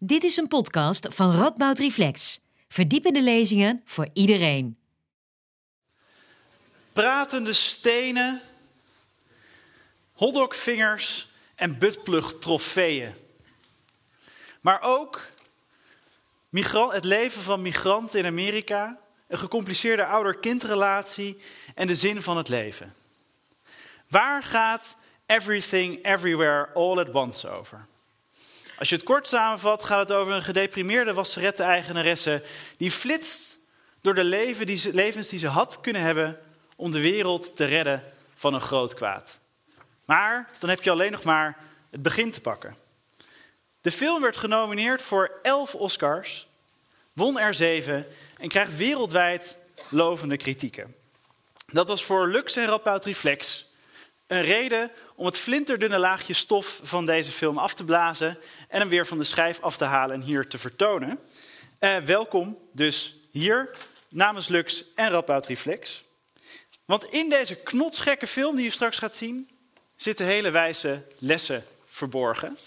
Dit is een podcast van Radboud Reflex. Verdiepende lezingen voor iedereen. Pratende stenen, hotdogvingers en buttplug trofeeën. Maar ook het leven van migranten in Amerika, een gecompliceerde ouder-kindrelatie en de zin van het leven. Waar gaat Everything Everywhere All at Once over? Als je het kort samenvat, gaat het over een gedeprimeerde wasserette-eigenaresse die flitst door de leven die levens die ze had kunnen hebben om de wereld te redden van een groot kwaad. Maar dan heb je alleen nog maar het begin te pakken. De film werd genomineerd voor 11 Oscars, won er 7 en krijgt wereldwijd lovende kritieken. Dat was voor Lux en Radboud Reflex een reden om het flinterdunne laagje stof van deze film af te blazen en hem weer van de schijf af te halen en hier te vertonen. Uh, welkom dus hier namens Lux en Radboud Reflex. Want in deze knotsgekke film die je straks gaat zien, zitten hele wijze lessen verborgen.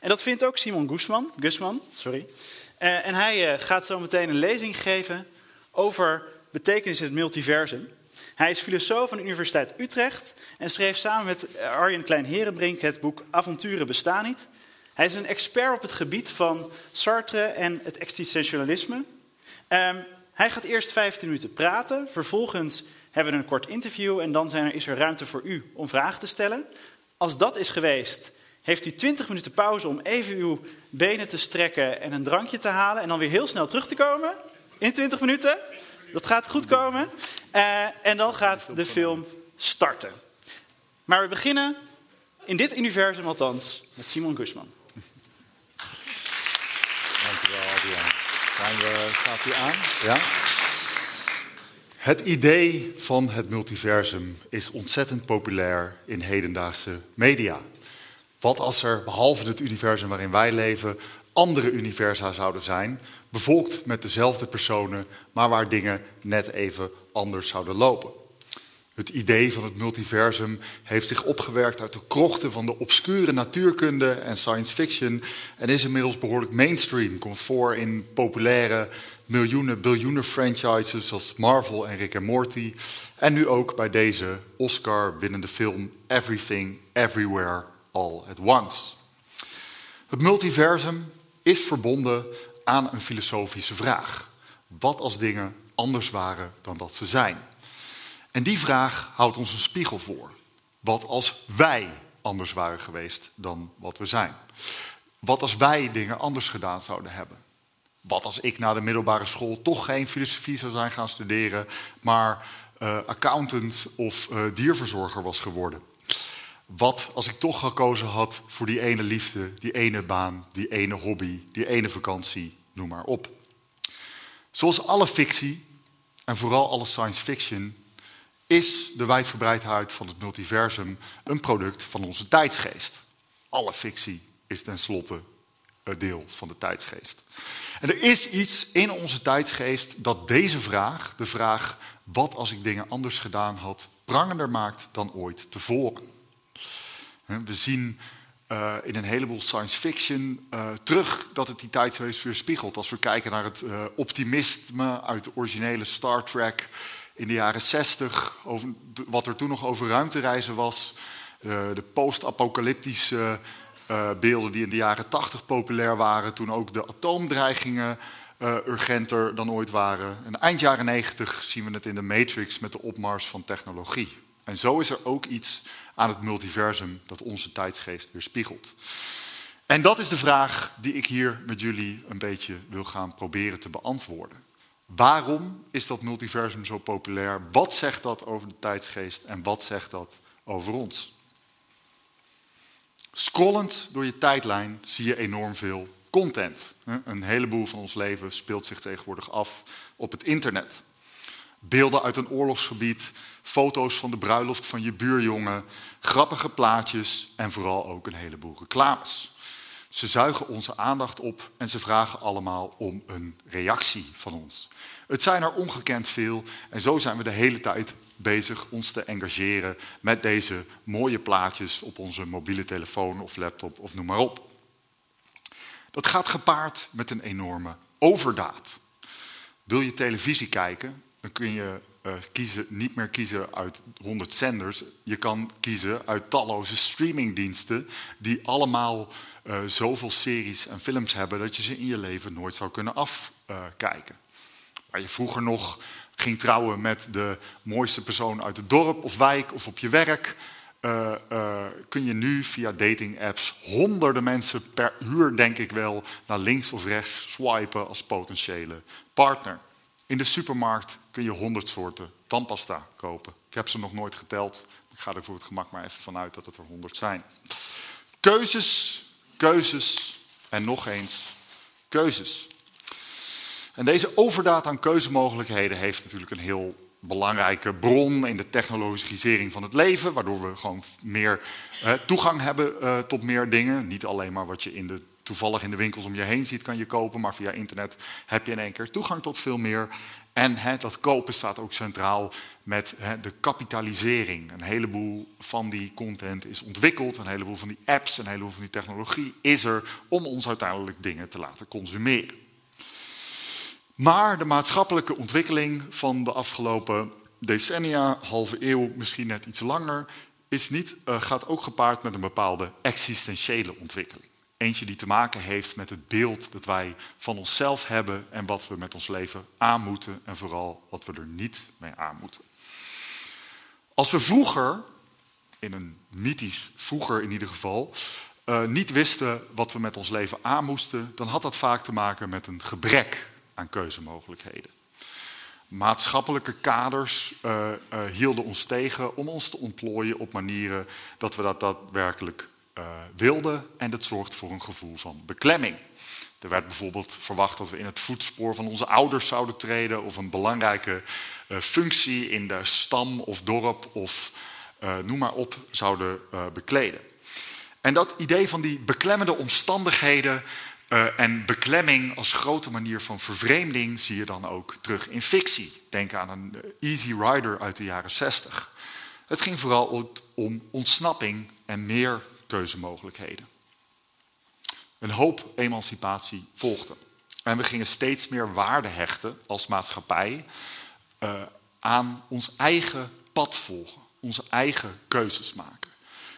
En dat vindt ook Simon Guzman, Guzman sorry. Uh, en hij uh, gaat zo meteen een lezing geven over betekenis in het multiversum. Hij is filosoof aan de Universiteit Utrecht en schreef samen met Arjen Klein-Herenbrink het boek Avonturen bestaan niet. Hij is een expert op het gebied van Sartre en het existentialisme. Um, hij gaat eerst 15 minuten praten, vervolgens hebben we een kort interview en dan zijn er, is er ruimte voor u om vragen te stellen. Als dat is geweest, heeft u 20 minuten pauze om even uw benen te strekken en een drankje te halen en dan weer heel snel terug te komen in 20 minuten. Dat gaat goed komen. Uh, en dan gaat de film starten. Maar we beginnen in dit universum althans met Simon Guzman. Dankjewel Adriaan. We, staat u aan? Ja? Het idee van het multiversum is ontzettend populair in hedendaagse media. Wat als er, behalve het universum waarin wij leven, andere universa zouden zijn, bevolkt met dezelfde personen, maar waar dingen net even anders zouden lopen. Het idee van het multiversum heeft zich opgewerkt uit de krochten van de obscure natuurkunde en science fiction en is inmiddels behoorlijk mainstream. Komt voor in populaire miljoenen, biljoenen franchises zoals Marvel en Rick and Morty. En nu ook bij deze Oscar-winnende film Everything, Everywhere, All at Once. Het multiversum is verbonden aan een filosofische vraag. Wat als dingen anders waren dan dat ze zijn? En die vraag houdt ons een spiegel voor. Wat als wij anders waren geweest dan wat we zijn? Wat als wij dingen anders gedaan zouden hebben? Wat als ik na de middelbare school toch geen filosofie zou zijn gaan studeren, maar uh, accountant of uh, dierverzorger was geworden? Wat als ik toch gekozen had voor die ene liefde, die ene baan, die ene hobby, die ene vakantie, noem maar op. Zoals alle fictie, en vooral alle science fiction, is de wijdverbreidheid van het multiversum een product van onze tijdsgeest. Alle fictie is tenslotte een deel van de tijdsgeest. En er is iets in onze tijdsgeest dat deze vraag, de vraag wat als ik dingen anders gedaan had, prangender maakt dan ooit tevoren. We zien uh, in een heleboel science fiction uh, terug dat het die tijdsgeest weerspiegelt. Als we kijken naar het uh, optimisme uit de originele Star Trek in de jaren 60, over, wat er toen nog over ruimtereizen was, de post-apocalyptische beelden die in de jaren 80 populair waren, toen ook de atoomdreigingen urgenter dan ooit waren. En eind jaren 90 zien we het in de Matrix met de opmars van technologie. En zo is er ook iets aan het multiversum dat onze tijdsgeest weerspiegelt. En dat is de vraag die ik hier met jullie een beetje wil gaan proberen te beantwoorden. Waarom is dat multiversum zo populair? Wat zegt dat over de tijdsgeest en wat zegt dat over ons? Scrollend door je tijdlijn zie je enorm veel content. Een heleboel van ons leven speelt zich tegenwoordig af op het internet. Beelden uit een oorlogsgebied, foto's van de bruiloft van je buurjongen, grappige plaatjes en vooral ook een heleboel reclames. Ze zuigen onze aandacht op en ze vragen allemaal om een reactie van ons. Het zijn er ongekend veel en zo zijn we de hele tijd bezig ons te engageren met deze mooie plaatjes op onze mobiele telefoon of laptop of noem maar op. Dat gaat gepaard met een enorme overdaad. Wil je televisie kijken, dan kun je uh, kiezen, niet meer kiezen uit 100 zenders. Je kan kiezen uit talloze streamingdiensten die allemaal uh, zoveel series en films hebben dat je ze in je leven nooit zou kunnen afkijken. Waar je vroeger nog ging trouwen met de mooiste persoon uit het dorp of wijk of op je werk, uh, kun je nu via dating apps honderden mensen per uur, denk ik wel, naar links of rechts swipen als potentiële partner. In de supermarkt kun je honderd soorten tandpasta kopen. Ik heb ze nog nooit geteld. Ik ga er voor het gemak maar even vanuit dat het er honderd zijn. Keuzes, keuzes en nog eens keuzes. En deze overdaad aan keuzemogelijkheden heeft natuurlijk een heel belangrijke bron in de technologisering van het leven, waardoor we gewoon meer eh, toegang hebben uh, tot meer dingen. Niet alleen maar wat je in de, toevallig in de winkels om je heen ziet kan je kopen, maar via internet heb je in één keer toegang tot veel meer. En dat kopen staat ook centraal met de kapitalisering. Een heleboel van die content is ontwikkeld, een heleboel van die apps, een heleboel van die technologie is er om ons uiteindelijk dingen te laten consumeren. Maar de maatschappelijke ontwikkeling van de afgelopen decennia, halve eeuw, misschien net iets langer, is niet, uh, gaat ook gepaard met een bepaalde existentiële ontwikkeling. Eentje die te maken heeft met het beeld dat wij van onszelf hebben en wat we met ons leven aan moeten en vooral wat we er niet mee aan moeten. Als we vroeger, in een mythisch vroeger in ieder geval, uh, niet wisten wat we met ons leven aan moesten, dan had dat vaak te maken met een gebrek aan keuzemogelijkheden. Maatschappelijke kaders uh, uh, hielden ons tegen om ons te ontplooien op manieren dat we dat daadwerkelijk wilden. En dat zorgt voor een gevoel van beklemming. Er werd bijvoorbeeld verwacht dat we in het voetspoor van onze ouders zouden treden of een belangrijke functie in de stam of dorp of noem maar op zouden bekleden. En dat idee van die beklemmende omstandigheden en beklemming als grote manier van vervreemding zie je dan ook terug in fictie. Denk aan een eh, Easy Rider uit de jaren 60. Het ging vooral om ontsnapping en meer keuzemogelijkheden. Een hoop emancipatie volgde. En we gingen steeds meer waarde hechten als maatschappij uh, aan ons eigen pad volgen, onze eigen keuzes maken.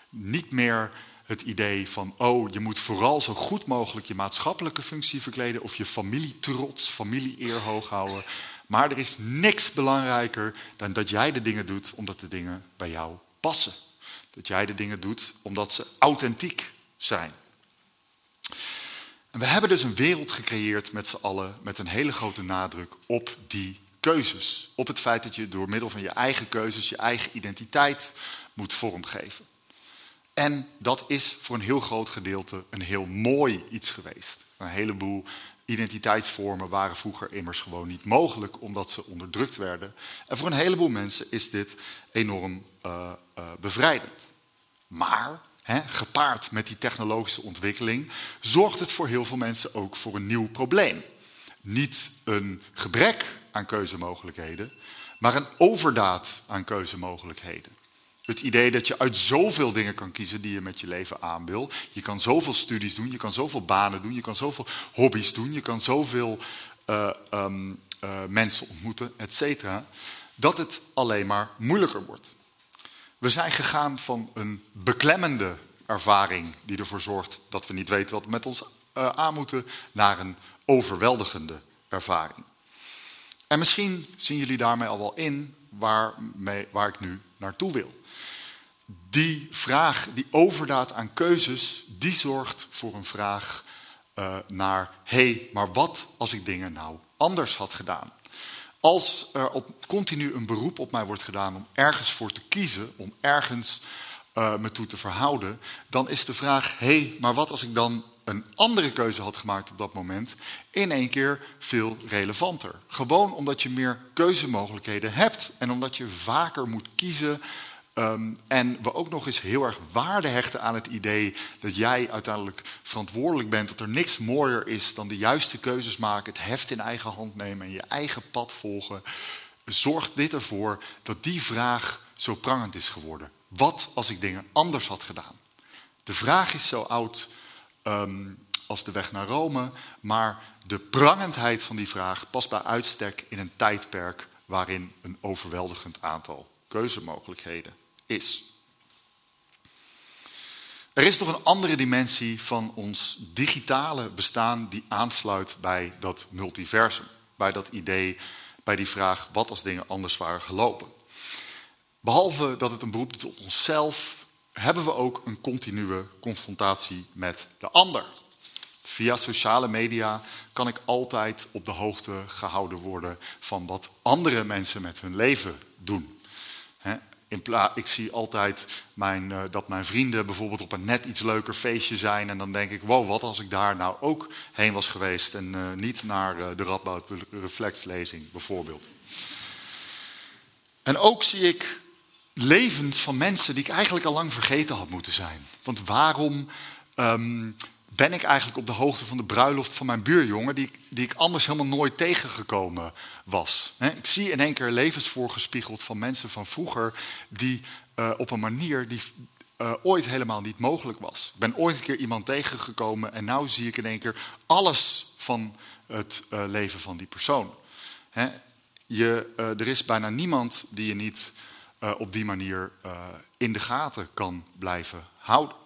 Niet meer het idee van, oh, je moet vooral zo goed mogelijk je maatschappelijke functie verkleden of je familietrots, familie-eer hoog houden. Maar er is niks belangrijker dan dat jij de dingen doet omdat de dingen bij jou passen. Dat jij de dingen doet omdat ze authentiek zijn. En we hebben dus een wereld gecreëerd met z'n allen met een hele grote nadruk op die keuzes. Op het feit dat je door middel van je eigen keuzes je eigen identiteit moet vormgeven. En dat is voor een heel groot gedeelte een heel mooi iets geweest. Een heleboel identiteitsvormen waren vroeger immers gewoon niet mogelijk omdat ze onderdrukt werden. En voor een heleboel mensen is dit enorm uh, uh, bevrijdend. Maar gepaard met die technologische ontwikkeling zorgt het voor heel veel mensen ook voor een nieuw probleem. Niet een gebrek aan keuzemogelijkheden, maar een overdaad aan keuzemogelijkheden. Het idee dat je uit zoveel dingen kan kiezen die je met je leven aan wil. Je kan zoveel studies doen, je kan zoveel banen doen, je kan zoveel hobby's doen, je kan zoveel uh, um, uh, mensen ontmoeten, et cetera. Dat het alleen maar moeilijker wordt. We zijn gegaan van een beklemmende ervaring die ervoor zorgt dat we niet weten wat we met ons uh, aan moeten, naar een overweldigende ervaring. En misschien zien jullie daarmee al wel in waar, mee, waar ik nu naartoe wil die vraag, die overdaad aan keuzes, die zorgt voor een vraag uh, naar, hé, hey, maar wat als ik dingen nou anders had gedaan? Als er op, continu een beroep op mij wordt gedaan om ergens voor te kiezen, om ergens uh, me toe te verhouden, dan is de vraag, hé, hey, maar wat als ik dan een andere keuze had gemaakt op dat moment, in één keer veel relevanter. Gewoon omdat je meer keuzemogelijkheden hebt en omdat je vaker moet kiezen Um, en we ook nog eens heel erg waarde hechten aan het idee dat jij uiteindelijk verantwoordelijk bent, dat er niks mooier is dan de juiste keuzes maken, het heft in eigen hand nemen en je eigen pad volgen, zorgt dit ervoor dat die vraag zo prangend is geworden. Wat als ik dingen anders had gedaan? De vraag is zo oud um, als de weg naar Rome, maar de prangendheid van die vraag past bij uitstek in een tijdperk waarin een overweldigend aantal keuzemogelijkheden is. Er is nog een andere dimensie van ons digitale bestaan die aansluit bij dat multiversum, bij dat idee, bij die vraag wat als dingen anders waren gelopen. Behalve dat het een beroep doet op onszelf, hebben we ook een continue confrontatie met de ander. Via sociale media kan ik altijd op de hoogte gehouden worden van wat andere mensen met hun leven doen. Ik zie altijd mijn, uh, dat mijn vrienden bijvoorbeeld op een net iets leuker feestje zijn. En dan denk ik, wow, wat als ik daar nou ook heen was geweest. En uh, niet naar uh, de Radboud reflexlezing bijvoorbeeld. En ook zie ik levens van mensen die ik eigenlijk al lang vergeten had moeten zijn. Want waarom um, ben ik eigenlijk op de hoogte van de bruiloft van mijn buurjongen, die, die ik anders helemaal nooit tegengekomen was. Ik zie in één keer levens voorgespiegeld van mensen van vroeger, die uh, op een manier die uh, ooit helemaal niet mogelijk was. Ik ben ooit een keer iemand tegengekomen en nu zie ik in één keer alles van het uh, leven van die persoon. Je, er is bijna niemand die je niet op die manier in de gaten kan blijven houden.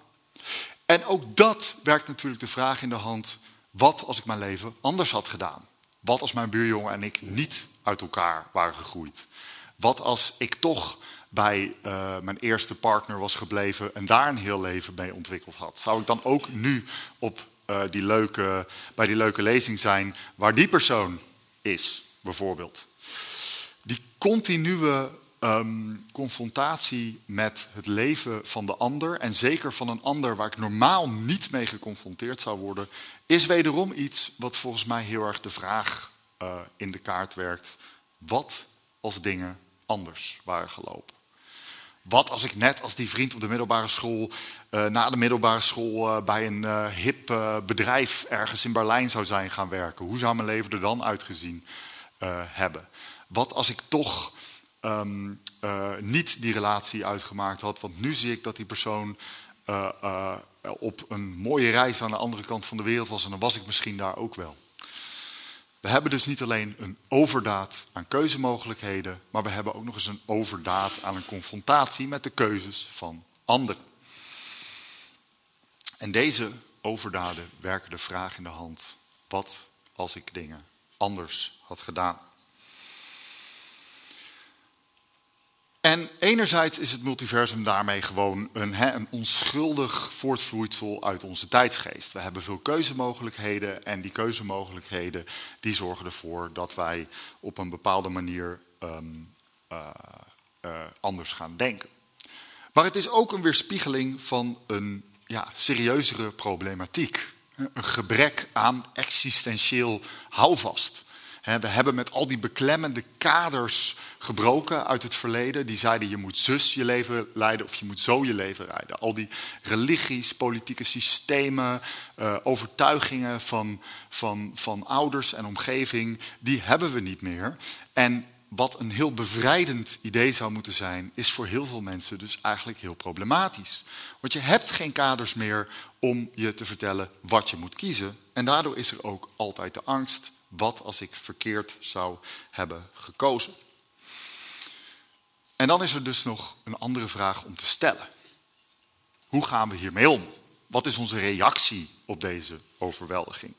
En ook dat werkt natuurlijk de vraag in de hand: wat als ik mijn leven anders had gedaan? Wat als mijn buurjongen en ik niet uit elkaar waren gegroeid? Wat als ik toch bij uh, mijn eerste partner was gebleven en daar een heel leven mee ontwikkeld had? Zou ik dan ook nu op, die leuke, bij die leuke lezing zijn waar die persoon is, bijvoorbeeld? Die continue um, confrontatie met het leven van de ander, en zeker van een ander waar ik normaal niet mee geconfronteerd zou worden, is wederom iets wat volgens mij heel erg de vraag uh, in de kaart werkt. Wat als dingen anders waren gelopen? Wat als ik net als die vriend op de middelbare school, uh, na de middelbare school, uh, bij een hip bedrijf ergens in Berlijn zou zijn gaan werken? Hoe zou mijn leven er dan uitgezien hebben? Wat als ik toch um, uh, niet die relatie uitgemaakt had. Want nu zie ik dat die persoon uh, uh, op een mooie reis aan de andere kant van de wereld was. En dan was ik misschien daar ook wel. We hebben dus niet alleen een overdaad aan keuzemogelijkheden, maar we hebben ook nog eens een overdaad aan een confrontatie met de keuzes van anderen. En deze overdaden werken de vraag in de hand: wat als ik dingen anders had gedaan? En enerzijds is het multiversum daarmee gewoon een, een onschuldig voortvloeisel uit onze tijdsgeest. We hebben veel keuzemogelijkheden en die keuzemogelijkheden die zorgen ervoor dat wij op een bepaalde manier um, uh, uh, anders gaan denken. Maar het is ook een weerspiegeling van een ja, serieuzere problematiek. Een gebrek aan existentieel houvast. We hebben met al die beklemmende kaders gebroken uit het verleden. Die zeiden je moet zus je leven leiden of je moet zo je leven leiden. Al die religies, politieke systemen, uh, overtuigingen van, van, van ouders en omgeving, die hebben we niet meer. En wat een heel bevrijdend idee zou moeten zijn, is voor heel veel mensen dus eigenlijk heel problematisch. Want je hebt geen kaders meer om je te vertellen wat je moet kiezen. En daardoor is er ook altijd de angst wat als ik verkeerd zou hebben gekozen? En dan is er dus nog een andere vraag om te stellen. Hoe gaan we hiermee om? Wat is onze reactie op deze overweldiging?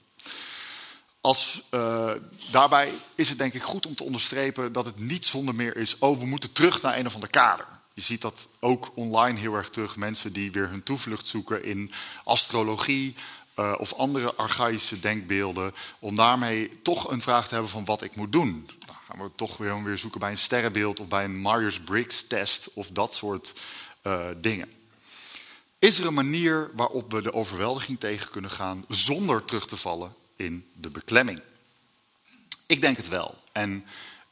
Als, uh, daarbij is het denk ik goed om te onderstrepen dat het niet zonder meer is, oh we moeten terug naar een of ander kader. Je ziet dat ook online heel erg terug, mensen die weer hun toevlucht zoeken in astrologie, uh, of andere archaïsche denkbeelden, om daarmee toch een vraag te hebben van wat ik moet doen. Dan gaan we toch weer, weer zoeken bij een sterrenbeeld of bij een Myers-Briggs test of dat soort uh, dingen. Is er een manier waarop we de overweldiging tegen kunnen gaan zonder terug te vallen in de beklemming? Ik denk het wel. En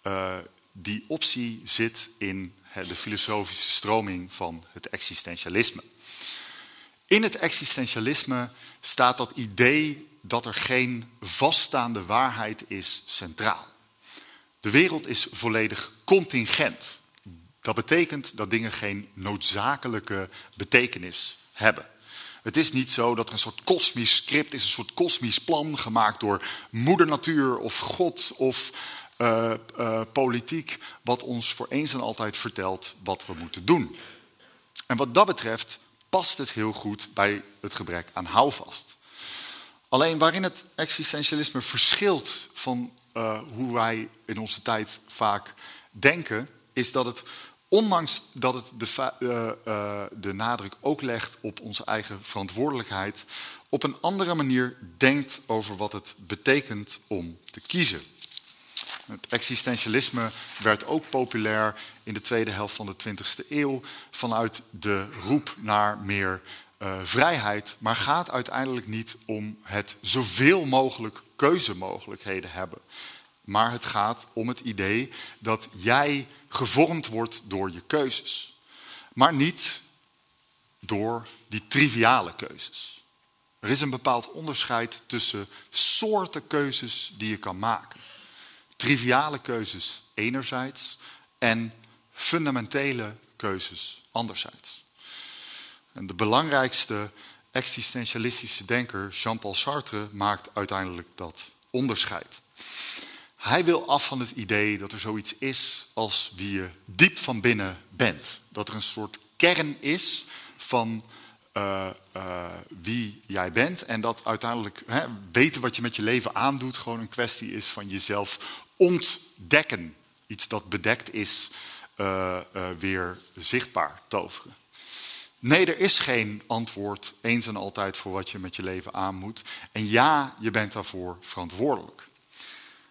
uh, die optie zit in de filosofische stroming van het existentialisme. In het existentialisme staat dat idee dat er geen vaststaande waarheid is centraal. De wereld is volledig contingent. Dat betekent dat dingen geen noodzakelijke betekenis hebben. Het is niet zo dat er een soort kosmisch script is, een soort kosmisch plan gemaakt door moeder natuur of God of uh, uh, politiek, wat ons voor eens en altijd vertelt wat we moeten doen. En wat dat betreft past het heel goed bij het gebrek aan houvast. Alleen waarin het existentialisme verschilt van uh, hoe wij in onze tijd vaak denken, is dat het, ondanks dat het de, uh, uh, de nadruk ook legt op onze eigen verantwoordelijkheid, op een andere manier denkt over wat het betekent om te kiezen. Het existentialisme werd ook populair in de tweede helft van de 20e eeuw vanuit de roep naar meer uh, vrijheid, maar gaat uiteindelijk niet om het zoveel mogelijk keuzemogelijkheden hebben. Maar het gaat om het idee dat jij gevormd wordt door je keuzes. Maar niet door die triviale keuzes. Er is een bepaald onderscheid tussen soorten keuzes die je kan maken. Triviale keuzes enerzijds en fundamentele keuzes anderzijds. En de belangrijkste existentialistische denker, Jean-Paul Sartre, maakt uiteindelijk dat onderscheid. Hij wil af van het idee dat er zoiets is als wie je diep van binnen bent. Dat er een soort kern is van uh, uh, wie jij bent. En dat uiteindelijk hè, weten wat je met je leven aandoet gewoon een kwestie is van jezelf ontdekken. Iets dat bedekt is, uh, weer zichtbaar toveren. Nee, er is geen antwoord eens en altijd voor wat je met je leven aan moet. En ja, je bent daarvoor verantwoordelijk.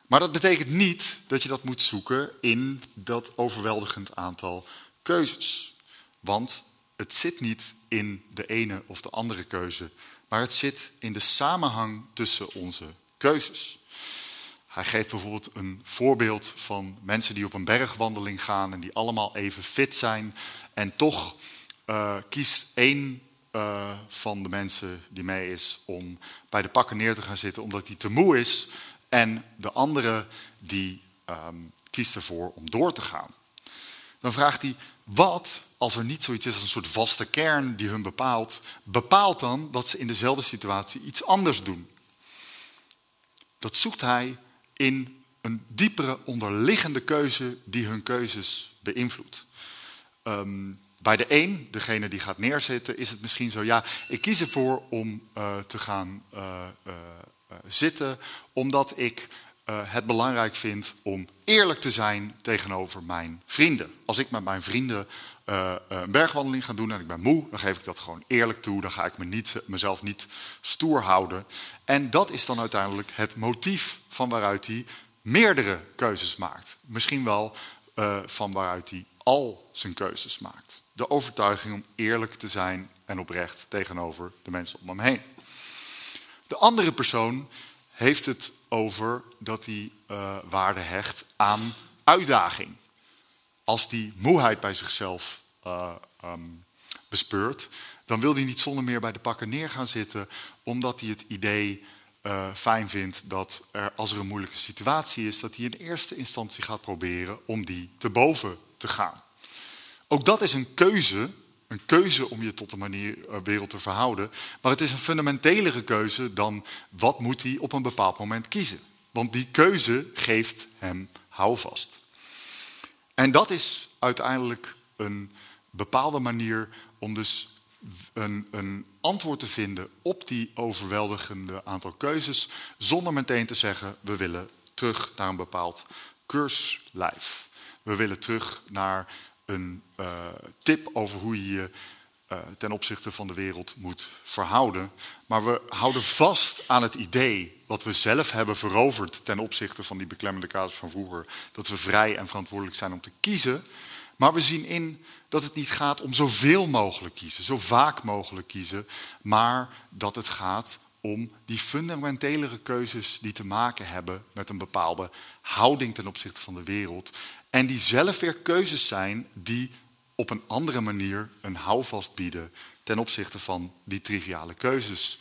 Maar dat betekent niet dat je dat moet zoeken in dat overweldigend aantal keuzes. Want het zit niet in de ene of de andere keuze, maar het zit in de samenhang tussen onze keuzes. Hij geeft bijvoorbeeld een voorbeeld van mensen die op een bergwandeling gaan en die allemaal even fit zijn. En toch uh, kiest één uh, van de mensen die mee is om bij de pakken neer te gaan zitten omdat hij te moe is. En de andere die um, kiest ervoor om door te gaan. Dan vraagt hij, wat als er niet zoiets is als een soort vaste kern die hun bepaalt, bepaalt dan dat ze in dezelfde situatie iets anders doen? Dat zoekt hij in een diepere onderliggende keuze die hun keuzes beïnvloedt. Um, bij de een, degene die gaat neerzitten, is het misschien zo, ja, ik kies ervoor om uh, te gaan uh, uh, zitten, omdat ik het belangrijk vind om eerlijk te zijn tegenover mijn vrienden. Als ik met mijn vrienden een bergwandeling ga doen en ik ben moe, dan geef ik dat gewoon eerlijk toe. Dan ga ik me niet, mezelf niet stoer houden. En dat is dan uiteindelijk het motief van waaruit hij meerdere keuzes maakt. Misschien wel van waaruit hij al zijn keuzes maakt. De overtuiging om eerlijk te zijn en oprecht tegenover de mensen om hem heen. De andere persoon heeft het over dat hij uh, waarde hecht aan uitdaging. Als die moeheid bij zichzelf uh, um, bespeurt, dan wil hij niet zonder meer bij de pakken neer gaan zitten, omdat hij het idee uh, fijn vindt dat als er een moeilijke situatie is, dat hij in eerste instantie gaat proberen om die te boven te gaan. Ook dat is een keuze, een keuze om je tot de manier eh, wereld te verhouden, maar het is een fundamentelere keuze dan wat moet hij op een bepaald moment kiezen. Want die keuze geeft hem houvast. En dat is uiteindelijk een bepaalde manier om dus een, een, antwoord te vinden op die overweldigende aantal keuzes, zonder meteen te zeggen we willen terug naar een bepaald keurslijf. We willen terug naar een uh, tip over hoe je je uh, ten opzichte van de wereld moet verhouden. Maar we houden vast aan het idee wat we zelf hebben veroverd ten opzichte van die beklemmende casus van vroeger. Dat we vrij en verantwoordelijk zijn om te kiezen. Maar we zien in dat het niet gaat om zoveel mogelijk kiezen, zo vaak mogelijk kiezen, maar dat het gaat om die fundamentelere keuzes die te maken hebben met een bepaalde houding ten opzichte van de wereld. En die zelf weer keuzes zijn die op een andere manier een houvast bieden ten opzichte van die triviale keuzes.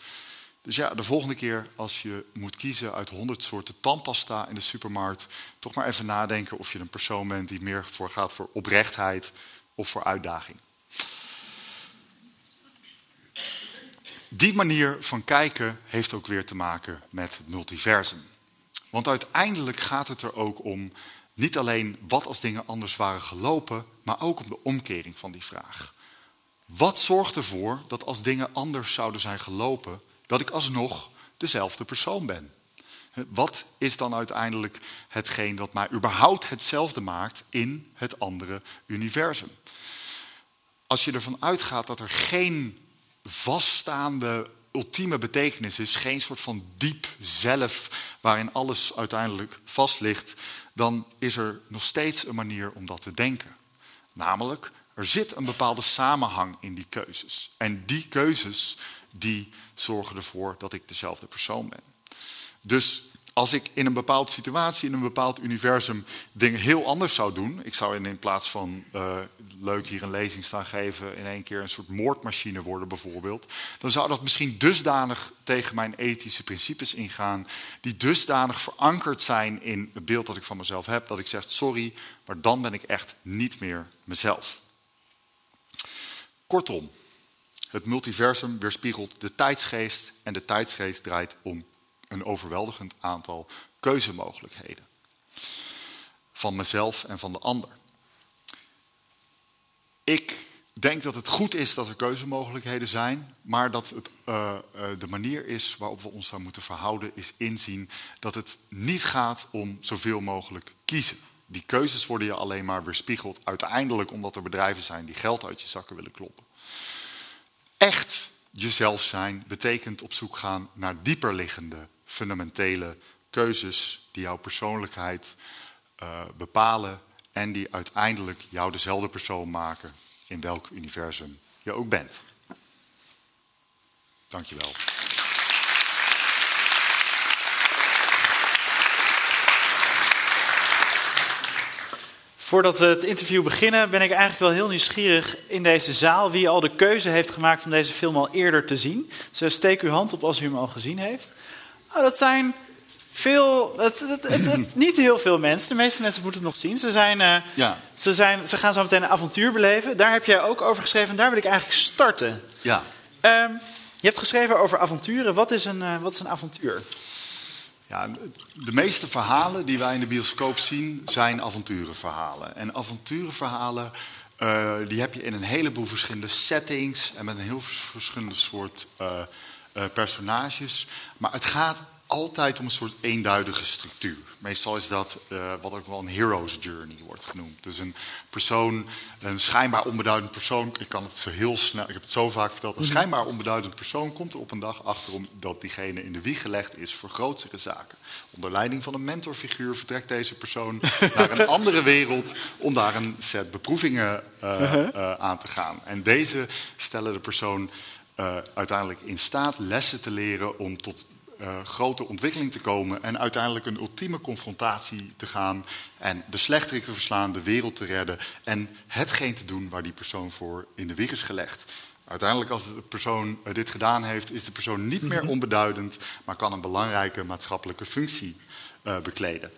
Dus ja, de volgende keer als je moet kiezen uit honderd soorten tandpasta in de supermarkt, toch maar even nadenken of je een persoon bent die meer voor gaat voor oprechtheid of voor uitdaging. die manier van kijken heeft ook weer te maken met het multiversum. Want uiteindelijk gaat het er ook om niet alleen wat als dingen anders waren gelopen, maar ook om de omkering van die vraag. Wat zorgt ervoor dat als dingen anders zouden zijn gelopen, dat ik alsnog dezelfde persoon ben? Wat is dan uiteindelijk hetgeen dat mij überhaupt hetzelfde maakt in het andere universum? Als je ervan uitgaat dat er geen vaststaande ultieme betekenis is, geen soort van diep zelf waarin alles uiteindelijk vast ligt, dan is er nog steeds een manier om dat te denken. Namelijk, er zit een bepaalde samenhang in die keuzes. En die keuzes die zorgen ervoor dat ik dezelfde persoon ben. Dus als ik in een bepaalde situatie, in een bepaald universum, dingen heel anders zou doen. Ik zou in, plaats van uh, leuk hier een lezing staan geven, in één keer een soort moordmachine worden bijvoorbeeld. Dan zou dat misschien dusdanig tegen mijn ethische principes ingaan. Die dusdanig verankerd zijn in het beeld dat ik van mezelf heb. Dat ik zeg, sorry, maar dan ben ik echt niet meer mezelf. Kortom, het multiversum weerspiegelt de tijdsgeest en de tijdsgeest draait om een overweldigend aantal keuzemogelijkheden. Van mezelf en van de ander. Ik denk dat het goed is dat er keuzemogelijkheden zijn, maar dat het, uh, de manier is waarop we ons daar moeten verhouden, is inzien dat het niet gaat om zoveel mogelijk kiezen. Die keuzes worden je alleen maar weerspiegeld uiteindelijk omdat er bedrijven zijn die geld uit je zakken willen kloppen. Echt jezelf zijn betekent op zoek gaan naar dieper liggende fundamentele keuzes die jouw persoonlijkheid uh, bepalen en die uiteindelijk jou dezelfde persoon maken in welk universum je ook bent. Dankjewel. Voordat we het interview beginnen, ben ik eigenlijk wel heel nieuwsgierig in deze zaal wie al de keuze heeft gemaakt om deze film al eerder te zien. Dus steek uw hand op als u hem al gezien heeft. Oh, dat zijn veel, het, het, het, niet heel veel mensen. De meeste mensen moeten het nog zien. Ze, zijn, uh, ja. ze, zijn, ze gaan zo meteen een avontuur beleven. Daar heb jij ook over geschreven en daar wil ik eigenlijk starten. Ja. Um, je hebt geschreven over avonturen. Wat is een, uh, wat is een avontuur? Ja, de meeste verhalen die wij in de bioscoop zien zijn avonturenverhalen. En avonturenverhalen uh, die heb je in een heleboel verschillende settings en met een heel verschillende soort uh, personages. Maar het gaat altijd om een soort eenduidige structuur. Meestal is dat uh, wat ook wel een hero's journey wordt genoemd. Dus een persoon, een schijnbaar onbeduidend persoon, ik kan het zo heel snel, ik heb het zo vaak verteld, een mhm. schijnbaar onbeduidend persoon komt er op een dag achter om dat diegene in de wieg gelegd is voor grotere zaken. Onder leiding van een mentorfiguur vertrekt deze persoon naar een andere wereld om daar een set beproevingen uh, uh, aan te gaan. En deze stellen de persoon uh, uiteindelijk in staat lessen te leren om tot uh, grote ontwikkeling te komen en uiteindelijk een ultieme confrontatie te gaan en de slechterik te verslaan, de wereld te redden en hetgeen te doen waar die persoon voor in de wieg is gelegd. Uiteindelijk als de persoon uh, dit gedaan heeft, is de persoon niet meer mhm. onbeduidend, maar kan een belangrijke maatschappelijke functie bekleden.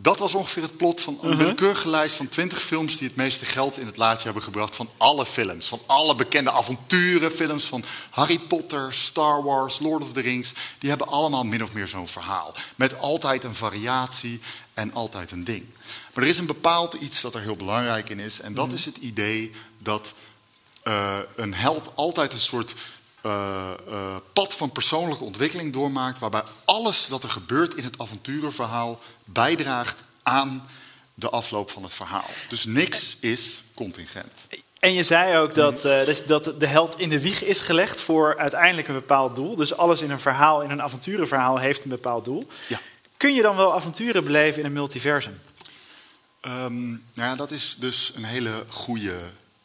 Dat was ongeveer het plot van een uh -huh. lijst van 20 films die het meeste geld in het laadje hebben gebracht van alle films. Van alle bekende avonturenfilms, van Harry Potter, Star Wars, Lord of the Rings. Die hebben allemaal min of meer zo'n verhaal. Met altijd een variatie en altijd een ding. Maar er is een bepaald iets dat er heel belangrijk in is. En dat mhm. is het idee dat uh, een held altijd een soort uh, uh, pad van persoonlijke ontwikkeling doormaakt, waarbij alles wat er gebeurt in het avonturenverhaal bijdraagt aan de afloop van het verhaal. Dus niks is contingent. En je zei ook dat, uh, dat de held in de wieg is gelegd voor uiteindelijk een bepaald doel. Dus alles in een verhaal, in een avonturenverhaal, heeft een bepaald doel. Ja. Kun je dan wel avonturen beleven in een multiversum? Um, nou ja, dat is dus een hele goede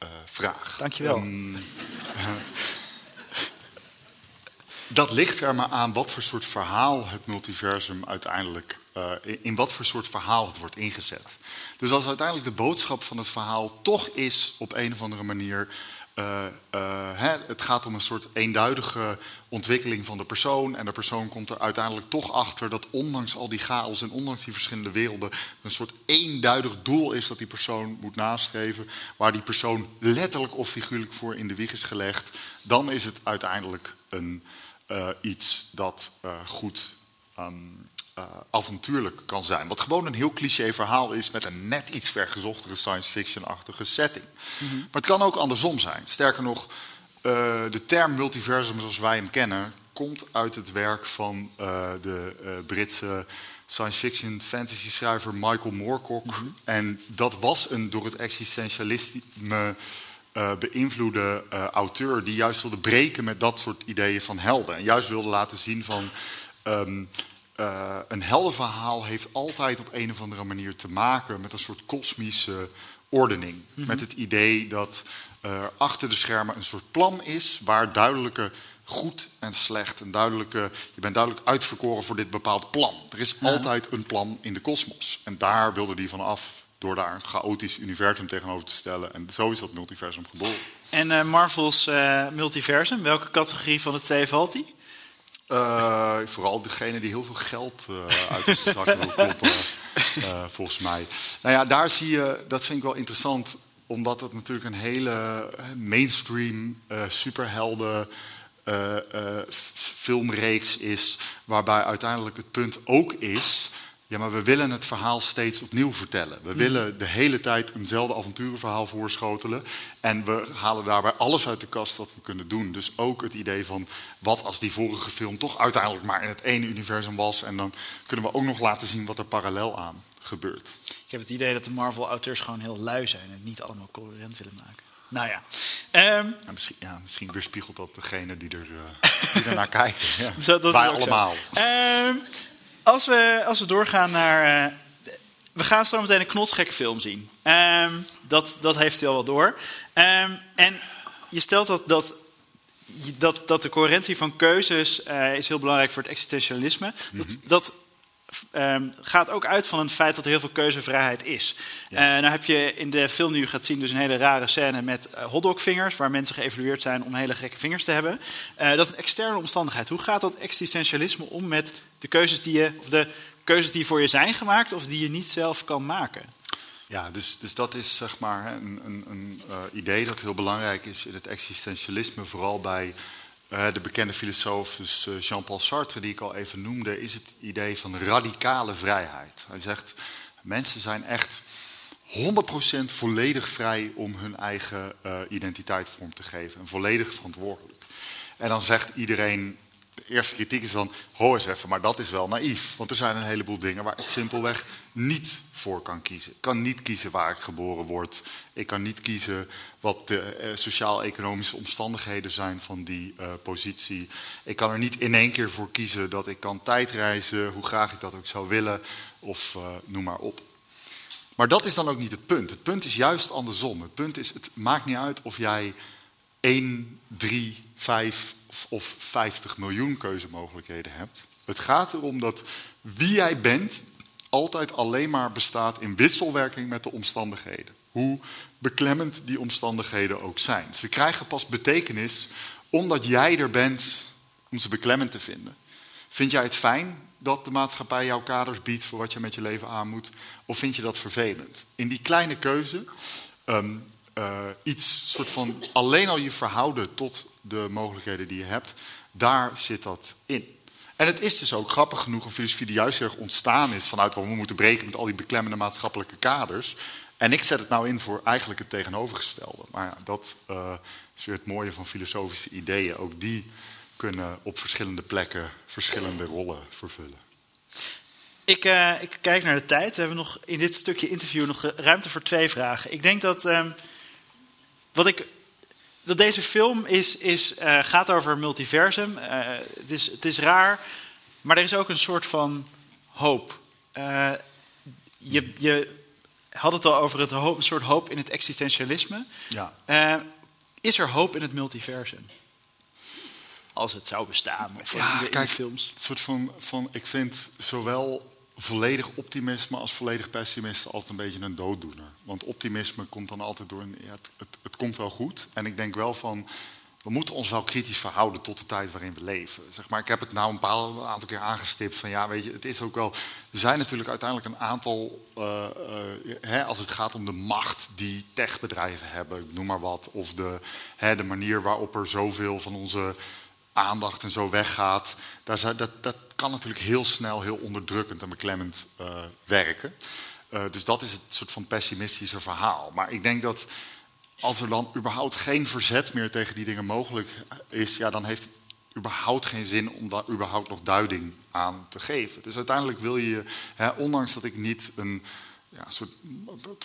uh, vraag. Dankjewel. Um, Dat ligt er maar aan wat voor soort verhaal het multiversum uiteindelijk, uh, in wat voor soort verhaal het wordt ingezet. Dus als uiteindelijk de boodschap van het verhaal toch is op een of andere manier eh, eh, hè, het gaat om een soort eenduidige ontwikkeling van de persoon. En de persoon komt er uiteindelijk toch achter dat ondanks al die chaos en ondanks die verschillende werelden, een soort eenduidig doel is dat die persoon moet nastreven. Waar die persoon letterlijk of figuurlijk voor in de wieg is gelegd. Dan is het uiteindelijk een, uh, iets dat goed um, uh, avontuurlijk kan zijn. Wat gewoon een heel cliché verhaal is met een net iets vergezochtere science fiction-achtige setting. Mhm. Maar het kan ook andersom zijn. Sterker nog, de term multiversum zoals wij hem kennen, komt uit het werk van de Britse science fiction fantasy schrijver Michael Moorcock. Mhm. En dat was een door het existentialisme beïnvloede auteur die juist wilde breken met dat soort ideeën van helden. En juist wilde laten zien van. Um, uh, een heldenverhaal heeft altijd op een of andere manier te maken met een soort kosmische ordening. Mhm. Met het idee dat achter de schermen een soort plan is waar duidelijke goed en slecht, een duidelijke, je bent duidelijk uitverkoren voor dit bepaald plan. Er is altijd een plan in de kosmos. En daar wilde hij van af door daar een chaotisch universum tegenover te stellen. En zo is dat multiversum geboren. En uh, Marvel's multiversum, welke categorie van de twee valt die? Uh, vooral degene die heel veel geld uh, uit de zak wil kloppen, uh, volgens mij. Nou ja, daar zie je, dat vind ik wel interessant, omdat het natuurlijk een hele mainstream superhelden filmreeks is, waarbij uiteindelijk het punt ook is ja, maar we willen het verhaal steeds opnieuw vertellen. We willen de hele tijd eenzelfde avonturenverhaal voorschotelen. En we halen daarbij alles uit de kast wat we kunnen doen. Dus ook het idee van wat als die vorige film toch uiteindelijk maar in het ene universum was. En dan kunnen we ook nog laten zien wat er parallel aan gebeurt. Ik heb het idee dat de Marvel-auteurs gewoon heel lui zijn en niet allemaal coherent willen maken. Nou ja. Um, ja, misschien, ja, misschien weerspiegelt dat degene die er, uh, die er naar kijken. Ja. Zo, dat Wij allemaal. Um, als we, als we doorgaan naar. Uh, we gaan zo meteen een knotsgekke film zien. Um, dat, dat heeft hij al wel door. Um, en je stelt dat, dat, dat, dat de coherentie van keuzes uh, is heel belangrijk voor het existentialisme. Mm -hmm. Dat, dat um, gaat ook uit van het feit dat er heel veel keuzevrijheid is. Ja. Uh, nou heb je in de film die u gaat zien dus een hele rare scène met uh, hotdogvingers... waar mensen geëvalueerd zijn om hele gekke vingers te hebben. Uh, dat is een externe omstandigheid. Hoe gaat dat existentialisme om met de keuzes die, je, of de keuzes die voor je zijn gemaakt... of die je niet zelf kan maken? Ja, dus, dus dat is zeg maar een, een, een idee dat heel belangrijk is in het existentialisme... vooral bij de bekende filosoof, dus uh, Jean-Paul Sartre, die ik al even noemde, is het idee van radicale vrijheid. Hij zegt, mensen zijn echt 100% volledig vrij om hun eigen uh, identiteit vorm te geven. En volledig verantwoordelijk. En dan zegt iedereen, de eerste kritiek is dan, ho eens even, maar dat is wel naïef. Want er zijn een heleboel dingen waar ik simpelweg niet voor kan kiezen. Ik kan niet kiezen waar ik geboren word. Ik kan niet kiezen wat de eh, sociaal-economische omstandigheden zijn van die uh, positie. Ik kan er niet in één keer voor kiezen dat ik kan tijdreizen, hoe graag ik dat ook zou willen, of uh, noem maar op. Maar dat is dan ook niet het punt. Het punt is juist andersom. Het punt is, het maakt niet uit of jij 1, 3, 5 of 50 miljoen keuzemogelijkheden hebt. Het gaat erom dat wie jij bent altijd alleen maar bestaat in wisselwerking met de omstandigheden. Hoe beklemmend die omstandigheden ook zijn. Ze krijgen pas betekenis omdat jij er bent om ze beklemmend te vinden. Vind jij het fijn dat de maatschappij jouw kaders biedt voor wat je met je leven aan moet? Of vind je dat vervelend? In die kleine keuze, um, uh, iets soort van alleen al je verhouden tot de mogelijkheden die je hebt, daar zit dat in. En het is dus ook grappig genoeg een filosofie die juist heel erg ontstaan is vanuit wat we moeten breken met al die beklemmende maatschappelijke kaders. En ik zet het nou in voor eigenlijk het tegenovergestelde. Maar ja, dat uh, is weer het mooie van filosofische ideeën. Ook die kunnen op verschillende plekken verschillende rollen vervullen. Ik, uh, ik, kijk naar de tijd. We hebben nog in dit stukje interview nog ruimte voor twee vragen. Ik denk dat uh, wat ik dat deze film is, is, uh, gaat over multiversum. Uh, het, is, het is raar, maar er is ook een soort van hoop. Uh, je, je had het al over het hoop, een soort hoop in het existentialisme. Ja. is er hoop in het multiversum? Als het zou bestaan, of ja, in, de, kijk, films. Het soort van, van, ik vind zowel volledig optimisme als volledig pessimist altijd een beetje een dooddoener. Want optimisme komt dan altijd door een, het, het, komt wel goed. En ik denk wel van, we moeten ons wel kritisch verhouden tot de tijd waarin we leven. Zeg maar, ik heb het nou een, paar, een aantal keer aangestipt van ja, weet je, het is ook wel. Er zijn natuurlijk uiteindelijk een aantal, uh, uh, hè, als het gaat om de macht die techbedrijven hebben, ik noem maar wat, of de, hè, de manier waarop er zoveel van onze aandacht en zo weggaat, daar dat, dat kan natuurlijk heel snel heel onderdrukkend en beklemmend uh, werken. dus dat is het soort van pessimistische verhaal. Maar ik denk dat als er dan überhaupt geen verzet meer tegen die dingen mogelijk is, ja, dan heeft het überhaupt geen zin om daar überhaupt nog duiding aan te geven. Dus uiteindelijk wil je, hè, ondanks dat ik niet een ja, soort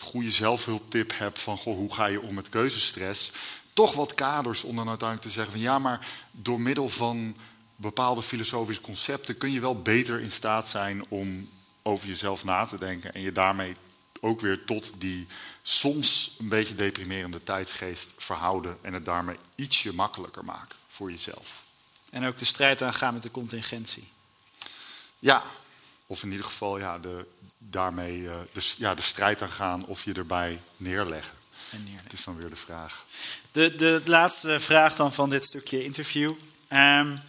goede zelfhulptip heb van goh, hoe ga je om met keuzestress, toch wat kaders om dan uiteindelijk te zeggen van ja, maar door middel van bepaalde filosofische concepten kun je wel beter in staat zijn om over jezelf na te denken en je daarmee ook weer tot die soms een beetje deprimerende tijdsgeest verhouden en het daarmee ietsje makkelijker maken voor jezelf. En ook de strijd aangaan met de contingentie. Ja, of in ieder geval ja, de, daarmee uh, de, ja, de strijd aangaan of je erbij neerleggen. En neerleggen. Het is dan weer de vraag. De, de laatste vraag dan van dit stukje interview. Um,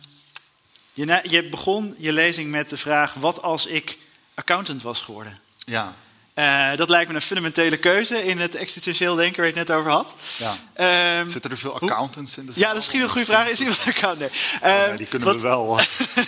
je, je begon je lezing met de vraag: wat als ik accountant was geworden? Ja. Uh, dat lijkt me een fundamentele keuze in het existentieel denken waar je het net over had. Ja. Um, Zitten er veel accountants in de Ja, dat is een goede vraag. Is iemand accountant? Nee. Uh, nee, die kunnen wat, we wel.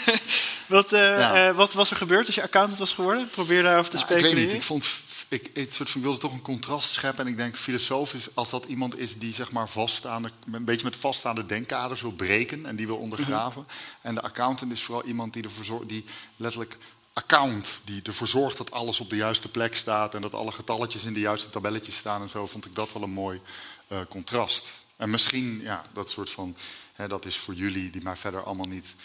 wat, uh, ja. wat, was er gebeurd als je accountant was geworden? Probeer daarover te nou, speculeren. Ik weet niet. Ik vond ik, ik soort van wilde toch een contrast scheppen. En ik denk filosofisch, als dat iemand is die zeg maar vaststaande, een beetje met vaststaande denkkaders wil breken en die wil ondergraven. Mhm. En de accountant is vooral iemand die ervoor zorgt, die letterlijk account die ervoor zorgt dat alles op de juiste plek staat en dat alle getalletjes in de juiste tabelletjes staan en zo, vond ik dat wel een mooi uh, contrast. En misschien, ja, dat soort van, hè, dat is voor jullie die mij verder allemaal niet,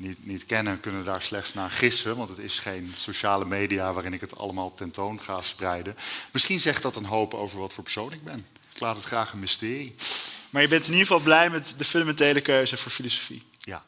niet, niet kennen, kunnen daar slechts naar gissen, want het is geen sociale media waarin ik het allemaal tentoon ga spreiden. Misschien zegt dat een hoop over wat voor persoon ik ben. Ik laat het graag een mysterie. Maar je bent in ieder geval blij met de fundamentele keuze voor filosofie. Ja.